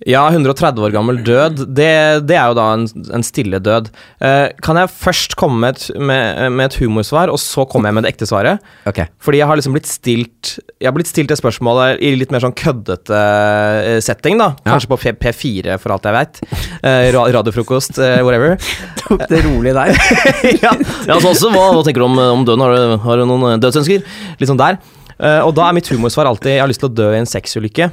Ja, 130 år gammel død, det, det er jo da en, en stille død. Eh, kan jeg først komme med et, med, med et humorsvar, og så kommer jeg med det ekte svaret? Okay. Fordi jeg har liksom blitt stilt Jeg har blitt stilt det spørsmålet i litt mer sånn køddete eh, setting, da. Ja. Kanskje på P P4, for alt jeg veit. ra radiofrokost, eh, whatever. Tok det rolig der. ja, ja så også, hva, hva tenker du om, om døden? Har du, har du noen eh, dødsønsker? Litt sånn der. Eh, og da er mitt humorsvar alltid Jeg har lyst til å dø i en sexulykke.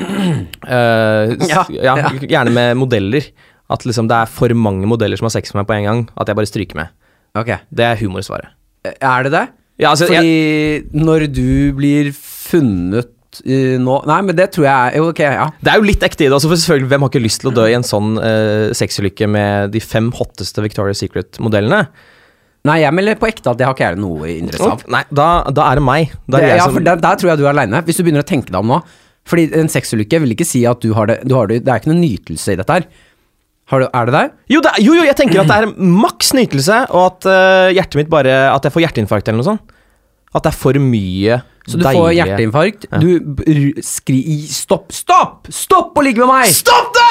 Uh, Ja, ja, ja. Gjerne med modeller. At liksom det er for mange modeller som har sex med meg på en gang. At jeg bare stryker med. Okay. Det er humorsvaret. Er det det? Ja, altså, jeg, når du blir funnet uh, nå Nei, men det tror jeg er ok, ja. det er jo litt ekte i det. også, for selvfølgelig, Hvem har ikke lyst til å dø i en sånn uh, sexulykke med de fem hotteste Victoria's Secret-modellene? Nei, jeg melder på ekte at det har ikke jeg noe interesse av. Nei, da, da er det meg. Da er Det, jeg ja, som for der, der tror jeg du er aleine, hvis du begynner å tenke deg om nå. Fordi en sexulykke vil ikke si at du har det, du har det Det er ikke noe nytelse i dette her. Har du, er det der? Jo, det, er- jo, jo, jeg tenker at det er maks nytelse, og at eh, hjertet mitt bare At jeg får hjerteinfarkt eller noe sånt. At det er for mye Så du får hjerteinfarkt. Ja. Du skri... Stopp! Stopp! Stopp å ligge med meg! Stopp det!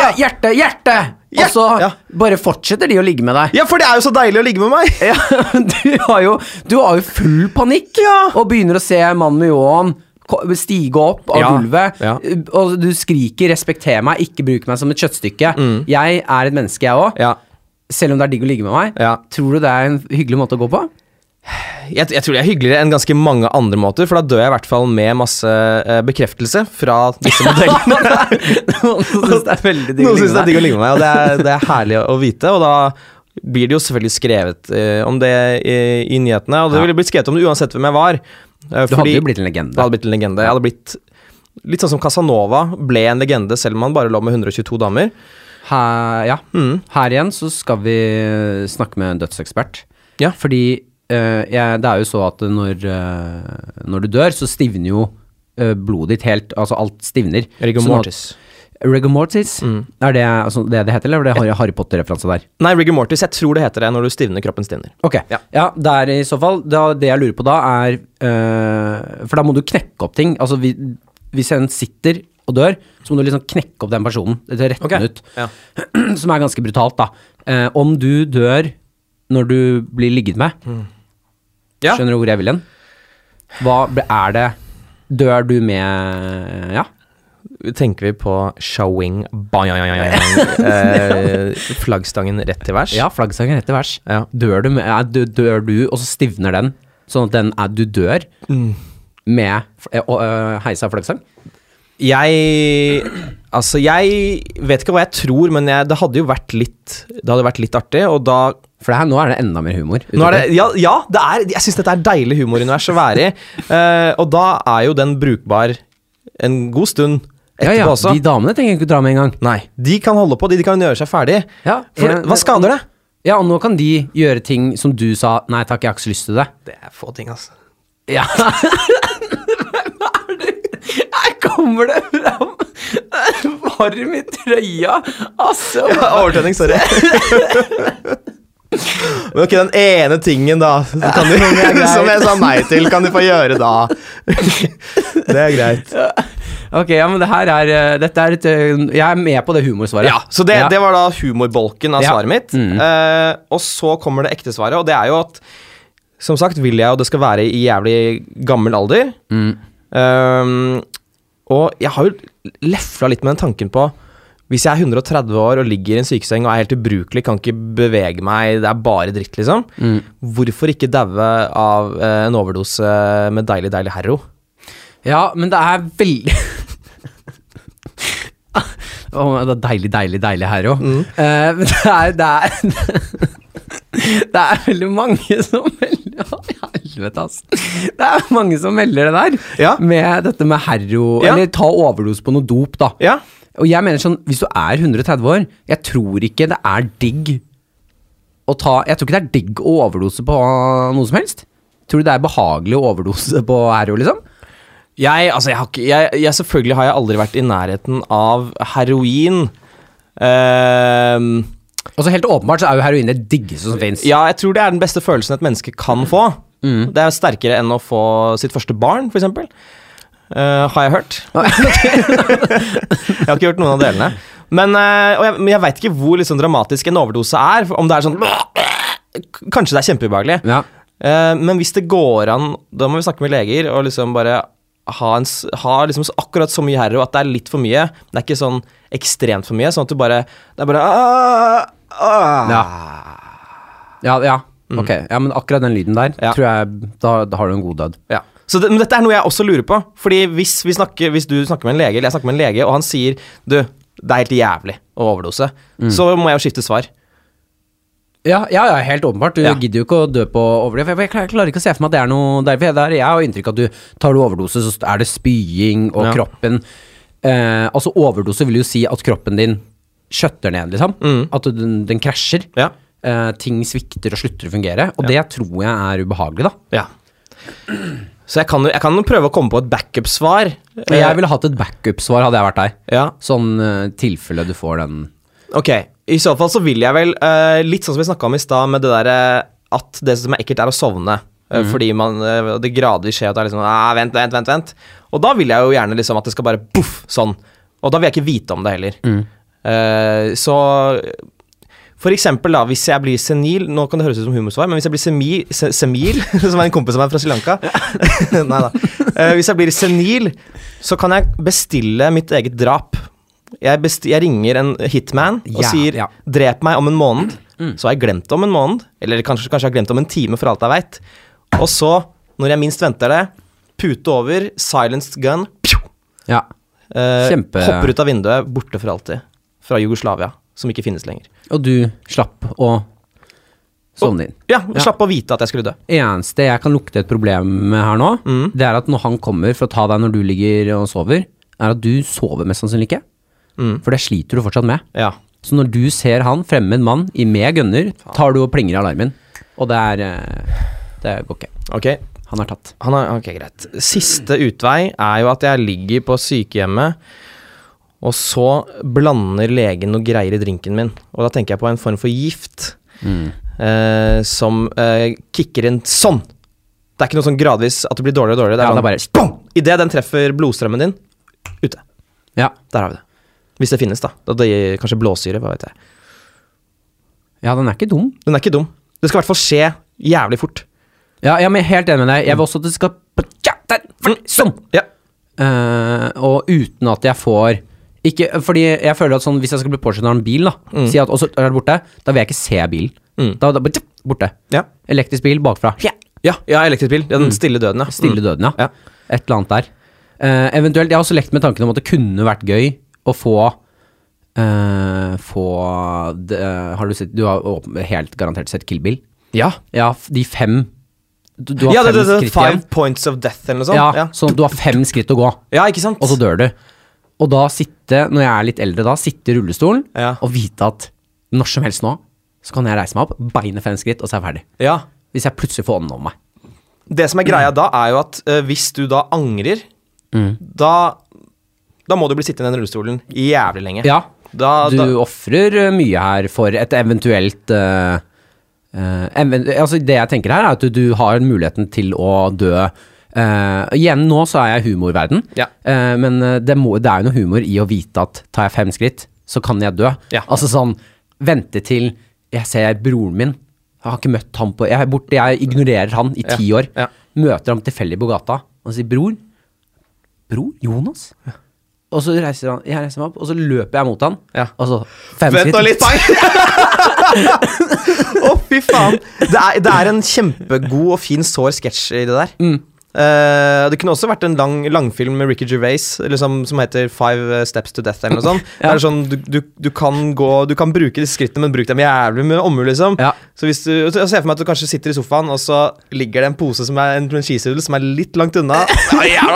Ja, hjerte, hjerte! Og så ja. bare fortsetter de å ligge med deg. Ja, for det er jo så deilig å ligge med meg! Ja, du har jo, du har jo full panikk og begynner å se mannen med ljåen stige opp av Ja, gulvet, ja. og du skriker 'respekter meg, ikke bruk meg som et kjøttstykke'. Mm. Jeg er et menneske, jeg òg. Ja, Selv om det er digg å ligge med meg. ja. Tror du det er en hyggelig måte å gå på? Jeg, jeg tror det er hyggeligere enn ganske mange andre måter, for da dør jeg i hvert fall med masse eh, bekreftelse fra disse modellene. Noen syns det er veldig digg å er med digg å ligge med meg, og det er, det er herlig å, vite. Og da blir det jo selvfølgelig skrevet eh, om det i, i nyhetene, og det ville blitt skrevet om det uansett hvem jeg var. Eh, Du hadde jo blitt en legende. Det hadde blitt en legende. Jeg hadde blitt Litt sånn som Casanova ble en legende selv om han bare lå med 122 damer. Her, ja. Mm. Her igjen så skal vi snakke med en dødsekspert. Ja. Fordi jeg, det er jo så at når, eh, når du dør, så stivner jo eh, blodet ditt helt Altså alt stivner. Rigor Sånn mortis. Rigor mortis, Mm. er det altså, det det heter, eller er det Harry, Harry Potter-referanse der? Nei, rigor mortis. Jeg tror det heter det når du stivner, kroppen stivner. Ok, Ja. ja, det er i så fall da, Det jeg lurer på da, er øh, For da må du knekke opp ting. Altså vi, hvis en sitter og dør, så må du liksom knekke opp den personen. Rette retter Ok. ut. Ja. Som er ganske brutalt, da. Eh, om du dør når du blir ligget med, Ja. skjønner du hvor jeg vil hen? Hva er det Dør du med Ja? Tenker vi på showing bang, eh, Flaggstangen rett til værs? Ja, flaggstangen rett til vers. Ja. Dør du, med, dør du, og så stivner den, sånn at den er, du dør med uh, heisa flaggstang? Jeg Altså, jeg vet ikke hva jeg tror, men jeg, det hadde jo vært litt Det hadde vært litt artig, og da For det her, nå er det enda mer humor. Det, ja, ja, det er, jeg syns dette er deilig humorunivers å være i. Uh, og da er jo den brukbar en god stund ja, etterpå ja, også. De damene trenger ikke å dra med en gang. Nei, de kan holde på, de, de kan gjøre seg ferdig. Ja, For jeg- hva skader det? Ja, og nå kan de gjøre ting som du sa Nei takk, jeg har ikke så lyst til det. Det er få ting, altså. Ja. Hvem er det? Her kommer det fram! Varm i trøya. Altså. Overtenning, sorry. Men ok, den ene tingen, da, kan du, som jeg sa nei til, kan du få gjøre da. Det er greit. Ok, ja, men det her er eh, Dette er et eh, Jeg er med på det humorsvaret. Ja, Så det, Ja. det var da humorbolken av Ja. svaret mitt. Mm. Uh, og så kommer det ekte svaret, og det er jo at Som sagt vil jeg jo det skal være i jævlig gammel alder. Mm. Ehm, og jeg har jo lefla litt med den tanken på Hvis jeg er 130 år og ligger i en sykeseng og er helt ubrukelig, kan ikke bevege meg, det er bare dritt, liksom. Mm. Hvorfor ikke daue av eh, en overdose med deilig, deilig Herro? Ja, men det er veldig oh, det er deilig, deilig, deilig Herro. Mm. Uh, men det er, det er Det er veldig mange som veldig Å, Helvete, ass. Det er mange som melder det der. Ja. Med dette med herro Ja. Eller ta overdose på noe dop, da. Ja. Og jeg mener sånn, hvis du er 130 år Jeg tror ikke det er digg å ta Jeg tror ikke det er digg å overdose på noe som helst. Tror du det er behagelig å overdose på herro, liksom? Jeg, altså, jeg har ikke jeg, jeg, Selvfølgelig har jeg aldri vært i nærheten av heroin. Ehm, Og så helt åpenbart så er jo heroin det diggeste som fins. ja, jeg tror det er den beste følelsen et menneske kan få. Det er sterkere enn å få sitt første barn, f.eks. Uh, har jeg hørt. jeg har ikke hørt noen av delene. Men, uh, og jeg, men jeg veit ikke hvor liksom, dramatisk en overdose er. Om det er sånn Kanskje det er kjempeubehagelig. Ja. Uh, men hvis det går an, da må vi snakke med leger og liksom bare ha, en, ha liksom akkurat så mye herro at det er litt for mye. Det er ikke sånn ekstremt for mye, sånn at du bare Det er bare ah, ah. Ja. Ja, ja. Ok, ja, men akkurat den lyden der, Ja. tror jeg da, da har du en god død. Ja. Så det, men dette er noe jeg også lurer på. Fordi hvis, vi snakker, hvis du snakker med en lege, eller jeg snakker med en lege, og han sier Du, det er helt jævlig å overdose, så må jeg jo skifte svar. Ja, ja, ja helt åpenbart. Du Ja. gidder jo ikke å dø på overdose. Jeg, jeg, klarer- ikke å se for meg at det er noe derfor. Der jeg har inntrykk av at du tar du overdose, så er det spying, og kroppen eh, Altså, overdose vil jo si at kroppen din skjøtter ned, liksom. Mm. At den, den krasjer. Ja. Eh, ting svikter og slutter å fungere. Og det tror jeg er ubehagelig, da. ja. Så jeg kan, jeg kan prøve å komme på et backup-svar. Jeg ville hatt et backup-svar, hadde jeg vært deg. Ja. Sånn uh, tilfelle du får den Ok, i så fall så vil jeg vel uh, Litt sånn som vi snakka om i stad, med det derre at det som er ekkelt, er å sovne. Mm. Fordi man eh, det gradvis skjer at det er liksom ah, Vent, vent, vent. vent Og da vil jeg jo gjerne liksom at det skal bare boff, sånn. Og da vil jeg ikke vite om det heller. Eh, så for eksempel da, hvis jeg blir senil Nå kan det høres ut som humorsvar, men hvis jeg blir semil, se, semil Som er en kompis av meg fra Sri Lanka Nei da. Uh, hvis jeg blir senil, så kan jeg bestille mitt eget drap. Jeg, jeg ringer en hitman og Ja, sier ja. 'drep meg om en måned'. Så har jeg glemt det om en måned, eller kanskje, kanskje jeg har glemt det om en time, for alt jeg veit. Og så, når jeg minst venter det, pute over, silenced gun, pju, Ja. Uh, hopper ut av vinduet, borte for alltid. Fra Jugoslavia, som ikke finnes lenger. Og du slapp å sovne inn. Ja, jeg slapp å vite at jeg skulle dø. eneste jeg kan lukte et problem med her nå, Mm. det er at når han kommer for å ta deg når du ligger og sover, er at du sover mest sannsynlig ikke. Mm. For det sliter du fortsatt med. Ja. Så når du ser han, fremmed mann, i med gunner, tar du og plinger alarmen. Og det er eh, Det går ikke. Ok, Han er tatt. Han er, ok, greit. Siste utvei er jo at jeg ligger på sykehjemmet, og så blander legen noe greier i drinken min, og da tenker jeg på en form for gift eh, som eh, kicker inn sånn. Det er ikke noe sånn gradvis at det blir dårligere og dårligere. Det er Ja, det er bare Idet den treffer blodstrømmen din, ute. Ja. Der har vi det. Hvis det finnes, da. Det gir kanskje blåsyre, hva vet jeg. ja, den er ikke dum. Den er ikke dum. Det skal i hvert fall skje jævlig fort. Ja, jeg er helt enig med deg. Jeg vil også at det skal ja, der, Sånn! Ja. Uh, og uten at jeg får ikke, Fordi jeg føler at sånn Hvis jeg skal bli påkjørt av en bil, da Si at også er det borte, da vil jeg ikke se bilen. Mm. Da, da borte. Ja. Elektrisk bil bakfra. Ja. Ja, ja elektrisk bil. Den stille døden, ja. Stille døden, ja. Ja. Et eller annet der. Uh, eventuelt, Jeg har også lekt med tanken om at det kunne vært gøy å få uh, Få det, Har du sett Du har helt garantert sett Kill Bill? Ja, Ja, de fem Du, du har ja fem det, det, skritt Five igjen. points of death eller noe sånt. Ja, Ja, sånn du har fem skritt å gå, ja ikke sant? og så dør du. Og da sitte, når jeg er litt eldre da, sitte i rullestolen Ja. og vite at når som helst nå, så kan jeg reise meg opp, beinet fem skritt, og så er jeg ferdig. Ja. Hvis jeg plutselig får ånden over meg. Det som er greia da, er jo at eh, hvis du da angrer, da Da må du bli sittende i den rullestolen jævlig lenge. Ja, Da, du da, ofrer eh, mye her for et eventuelt eh, eh, even, Altså, det jeg tenker her, er at du, du har muligheten til å dø. Eh, igjen, nå så er jeg humorverden, Ja. uh, men eh, det, må, det er jo noe humor i å vite at tar jeg fem skritt, så kan jeg dø. Ja. Altså sånn Vente til jeg ser broren min. Jeg har ikke møtt ham på Jeg, borte, jeg ignorerer han i ti år. ja. Møter ham tilfeldig på gata og sier 'bror'. Bror? Jonas? Og så reiser han, jeg reiser meg opp, og så løper jeg mot han. Ja. Og så fem Vent nå skritt. litt! Å, fy faen. Det er, det er en kjempegod og fin sår sketsj i det der. Mm. Eh, det kunne også vært en lang langfilm med Ricky Gervais liksom, som heter Five Steps to Death. eller noe sånt. Ja. Det er sånn, du, du, du kan gå Du kan bruke disse skrittene, men bruk dem jævlig med omhu. Liksom. Ja. Så hvis du jeg ser for meg at du kanskje sitter i sofaen, og så ligger det en pose som er en, en cheesedoodle som er litt langt unna.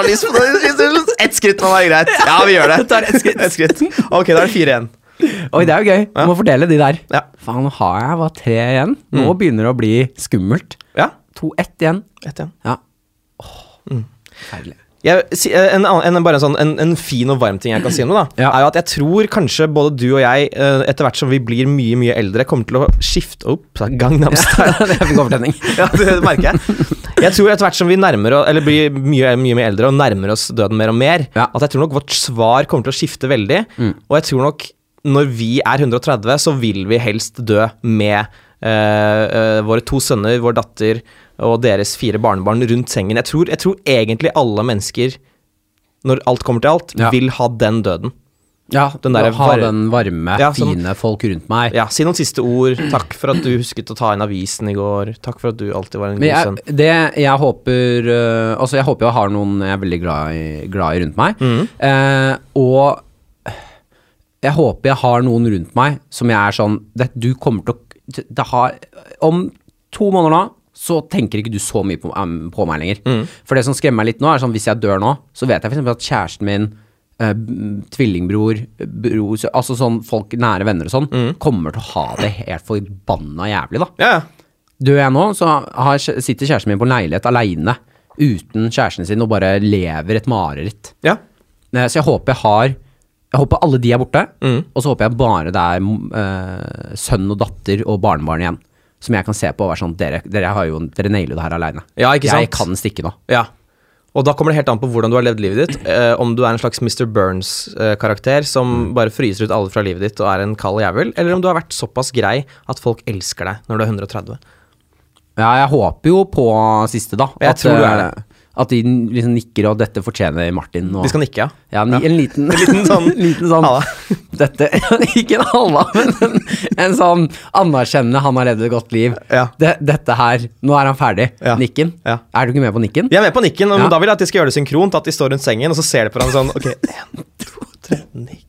Cheesedoodles! Ett skritt må være greit. Ja, vi gjør det. Tar ett skritt. Et skritt. Ok, da er det fire igjen. Oi, det er jo gøy. Du Ja. må fordele de der. Ja. Faen, nå har jeg bare tre igjen. Nå begynner det å bli skummelt. Ja, To, ett igjen. ett igjen. Ja. Forferdelig. Jeg, en, en, bare en, sånn, en, en fin og varm ting jeg kan si om det, da, Ja. er jo at jeg tror kanskje både du og jeg, eh, etter hvert som vi blir mye mye eldre, kommer til å skifte opp Gangnam Style. det ja, det merker jeg. Jeg tror etter hvert som vi nærmer oss, eller blir mye, mye mye eldre og nærmer oss døden mer og mer, Ja. at jeg tror nok vårt svar kommer til å skifte veldig. Mm. Og jeg tror nok når vi er 130, så vil vi helst dø med eh, eh, våre to sønner, vår datter og deres fire barnebarn rundt sengen. Jeg tror, jeg tror egentlig alle mennesker, når alt kommer til alt, Ja. vil ha den døden. Ja, Den der ha var- den varme, Ja, sånn- fine folk rundt meg. Ja, Si noen siste ord. Takk for at du husket å ta inn avisen i går. Takk for at du alltid var en god sønn. det jeg håper uh, Altså, jeg håper jeg har noen jeg er veldig glad i, glad i rundt meg. Mm. Uh, og jeg håper jeg har noen rundt meg som jeg er sånn det, Du kommer til å det har, Om to måneder nå så tenker ikke du så mye på, um, på meg lenger. Mm. For det som skremmer meg litt nå, er sånn hvis jeg dør nå, så vet jeg f.eks. at kjæresten min uh, tvillingbror, bror, altså sånn folk, nære venner og sånn, mm. kommer til å ha det helt forbanna jævlig, da. Yeah. Dør jeg nå, så har, sitter kjæresten min på en leilighet aleine uten kjæresten sin og bare lever et mareritt. Yeah. Så jeg håper jeg har Jeg håper alle de er borte, Mm. og så håper jeg bare det er uh, sønn og datter og barnebarn igjen. Som jeg kan se på og være sånn Dere, dere, har jo, dere nailer det her aleine. Ja? Jeg kan stikke nå. Ja. Og da kommer det helt an på hvordan du har levd livet ditt. Uh, om du er en slags Mr. Burns-karakter som bare fryser ut alle fra livet ditt og er en kald jævel, eller om du har vært såpass grei at folk elsker deg når du er 130. Ja, jeg håper jo på siste, da. Jeg tror du er eh, At de liksom nikker, og dette fortjener Martin. Og, De skal nikke, ja. Ja, ni, en liten, En liten sånn liten sånn. Dette, Ikke en halla, men en, en sånn anerkjennende 'han har levd et godt liv'. Ja. Det, dette her Nå er han ferdig. Ja. Nikken. Ja. Er du ikke med på nikken? Jeg er med på nikken, men Ja. da vil jeg at de skal gjøre det synkront. At de står rundt sengen, og så ser de på hverandre sånn Ok, én, to, tre, nikk.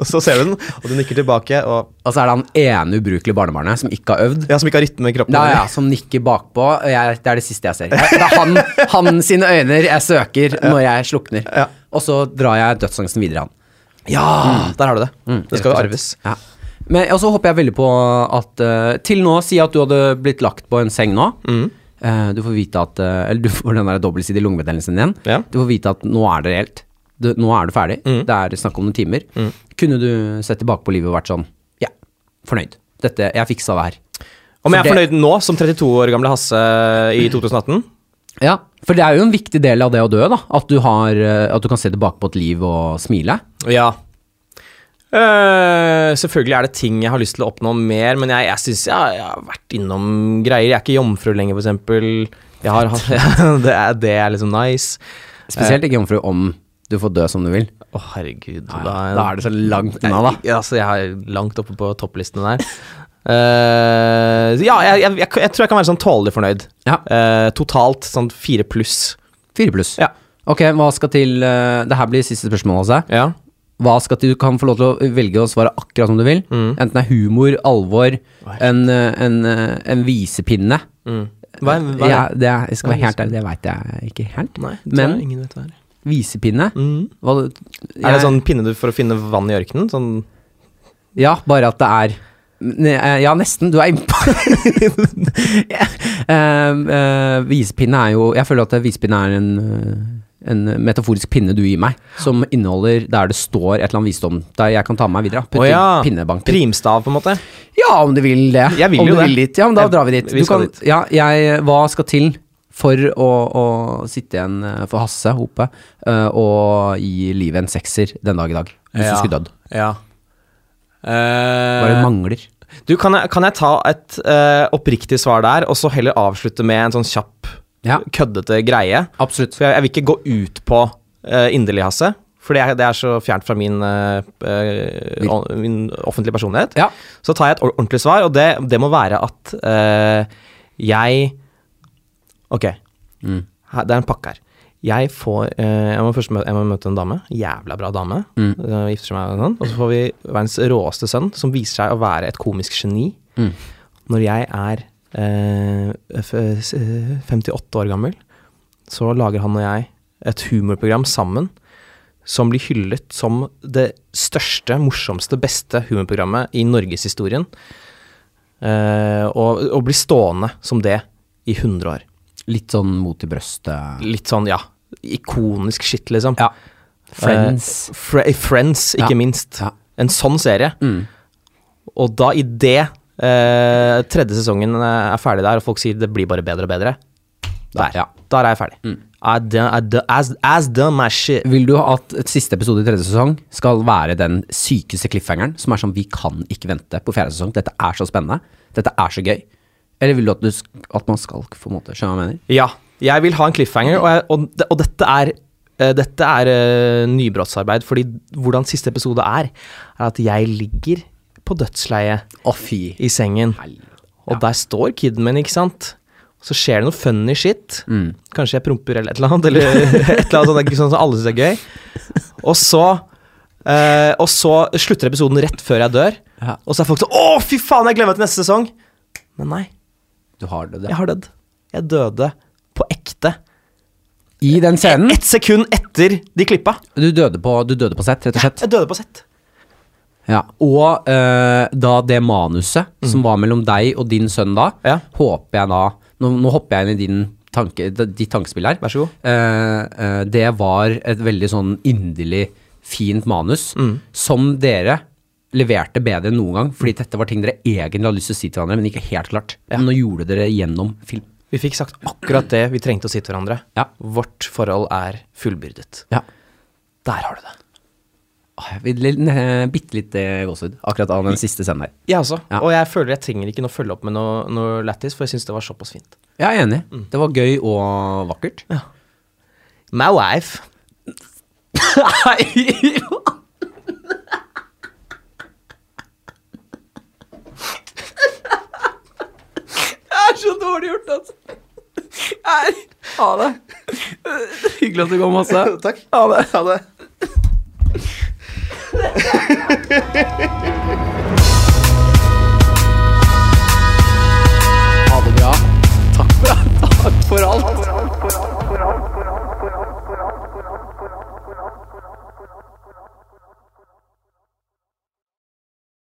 Og så ser du den, og du nikker tilbake, og Og så er det han ene ubrukelige barnebarnet som ikke har øvd. Ja, som ikke har rytme i kroppen. Ja, ja, Som nikker bakpå. Jeg, det er det siste jeg ser. Det er han, han sine øyne jeg søker når jeg slukner. Ja. Og så drar jeg dødsangsten videre, han. Ja, der har du det. det skal jo arves. Ja. Men og så håper jeg veldig på at uh, Til nå, si at du hadde blitt lagt på en seng nå. Mm. Uh, du får vite at uh, Eller du får den der dobbeltsidige lungebetennelsen din. Ja. Du får vite at nå er det reelt. Du, nå er du ferdig, Mm. det er snakk om noen timer, kunne du sett tilbake på livet og vært sånn Ja, fornøyd. Dette, jeg fiksa det her. Om jeg er det- fornøyd nå, som 32 år gamle Hasse i 2018? Ja, for det er jo en viktig del av det å dø, da. At du, har, eh, at du kan se tilbake på et liv og smile. Ja. Uh, selvfølgelig er det ting jeg har lyst til å oppnå mer, men jeg, jeg syns jeg, jeg har vært innom greier. Jeg er ikke jomfru lenger, for eksempel. Har, det, er, det er liksom nice. Spesielt ikke jomfru om du får dø som du vil. Å, herregud. Da, da er det så langt unna, da. Jeg, altså, jeg er langt oppe på topplistene der. uh, ja, jeg, jeg, jeg, tror jeg kan være sånn tålelig fornøyd. Ja. Uh, totalt sånn fire pluss. Fire pluss. Ja. Ok, hva skal til uh, Det her blir siste spørsmål, altså. Ja. Hva skal til, Du kan få lov til å velge å svare akkurat som du vil. Mm. Enten det er humor, alvor, en, eh, en, eh, en visepinne. Mm. Hva, hva Ja, det? jeg skal være helt ærlig, det veit jeg ikke helt. Nei, det Men- ingen vet hva er. Visepinne Mm. hva, Er det jeg- sånn pinne du for å finne vann i ørkenen? Sånn Ja, bare at det er Ne- eh, Ja, nesten. Du er innpå. ja. uh, uh, visepinne er jo Jeg føler at visepinne er en, eh, en metaforisk pinne du gir meg, som inneholder der det står et eller annet visdom der jeg kan ta med meg videre. Putte oh, ja. pinnebanken. primstav, på en måte? Ja, om du vil det. Jeg vil om jo du det. Vil dit. Ja, men da Jeg- drar vi dit. vi kan, dit. Ja, jeg, hva skal til for å, å sitte igjen eh, for Hasse Hope eh, og gi livet en sekser den dag i dag? Hvis Ja. du skulle dødd. Ja. Hva Bare det mangler? du, kan jeg, kan jeg ta et uh, oppriktig svar der, og så heller avslutte med en sånn kjapp, Ja, køddete greie? absolutt. For jeg, jeg vil ikke gå ut på uh, inderlig, Hasse. For det er, det er så fjernt fra min, uh, min offentlige personlighet. Ja. Så tar jeg et ordentlig svar, og det, det må være at jeg Ok, Mm. her, det er en pakke her. Jeg får eh, Jeg må først møte, jeg må møte en dame. Jævla bra dame. Mm. Uh, gifter seg med henne. og sånn. Så får vi verdens råeste sønn, som viser seg å være et komisk geni. Mm. Når jeg er eh, 58 år gammel, så lager han og jeg et humorprogram sammen som blir hyllet som det største, morsomste, beste humorprogrammet i norgeshistorien. Eh, og, og blir stående som det i 100 år. Litt sånn mot i brøstet. Litt sånn, ja, ikonisk shit, liksom. Ja. Friends. Eh, Fre Friends, ikke Ja. minst. Ja. En sånn serie. Mm. Og da i det eh, tredje sesongen eh, er ferdig der, og folk sier det blir bare bedre og bedre, der, Ja. der er jeg ferdig. Mm. I done, I done, as, as done my shit. Vil du at et siste episode i tredje sesong skal være den sykeste cliffhangeren, som er sånn vi kan ikke vente på fjerde sesong, dette er så spennende, dette er så gøy? Eller vil du at, du, at man skal få en måte, skjønne hva jeg mener? Ja, jeg vil ha en cliffhanger, og, jeg, og, og dette er eh, dette er uh, nybrottsarbeid, fordi hvordan siste episode er, er at jeg ligger på dødsleiet oh, i sengen, og der står kiden min, ikke sant? Så skjer det noe funny shit. Mm. Kanskje jeg promper eller et eller annet, eller et eller annet sånt, sånn som alle syns er gøy. Og så eh, Og så slutter episoden rett før jeg dør, Ja. og så er folk sånn Å, fy faen, jeg gleder meg til neste sesong! Men nei, Du har det, jeg har dødd. Jeg døde på ekte. I den scenen? Ett sekund etter de klippa. Du døde på, du døde på sett, rett og slett? Jeg døde på sett. Ja. Og uh, da det manuset som var mellom deg og din sønn da, Ja. håper jeg da Nå, nå hopper jeg inn i din tanke, ditt tankespill her. Vær så god. Uh, uh, det var et veldig sånn inderlig fint manus som dere leverte bedre enn noen gang, fordi dette var ting dere egentlig hadde lyst til å si til hverandre, men ikke helt klart. Men nå gjorde dere gjennom film. Vi fikk sagt akkurat det vi trengte å si til hverandre. Ja. Vårt forhold er fullbyrdet. Ja. Der har du det. Bitte litt eh, gåsehud akkurat av den siste scenen her. Jeg også. Ja. Og jeg føler jeg trenger ikke noe følge opp med noe, noe lættis, for jeg syns det var såpass fint. Jeg er enig. Det var gøy og vakkert. Ja. My wife. Det er så dårlig gjort, altså. Nei, ha det. Hyggelig at du kom, Masse. Takk. Ha det. Ha det. Ha det bra. Takk for, takk for alt.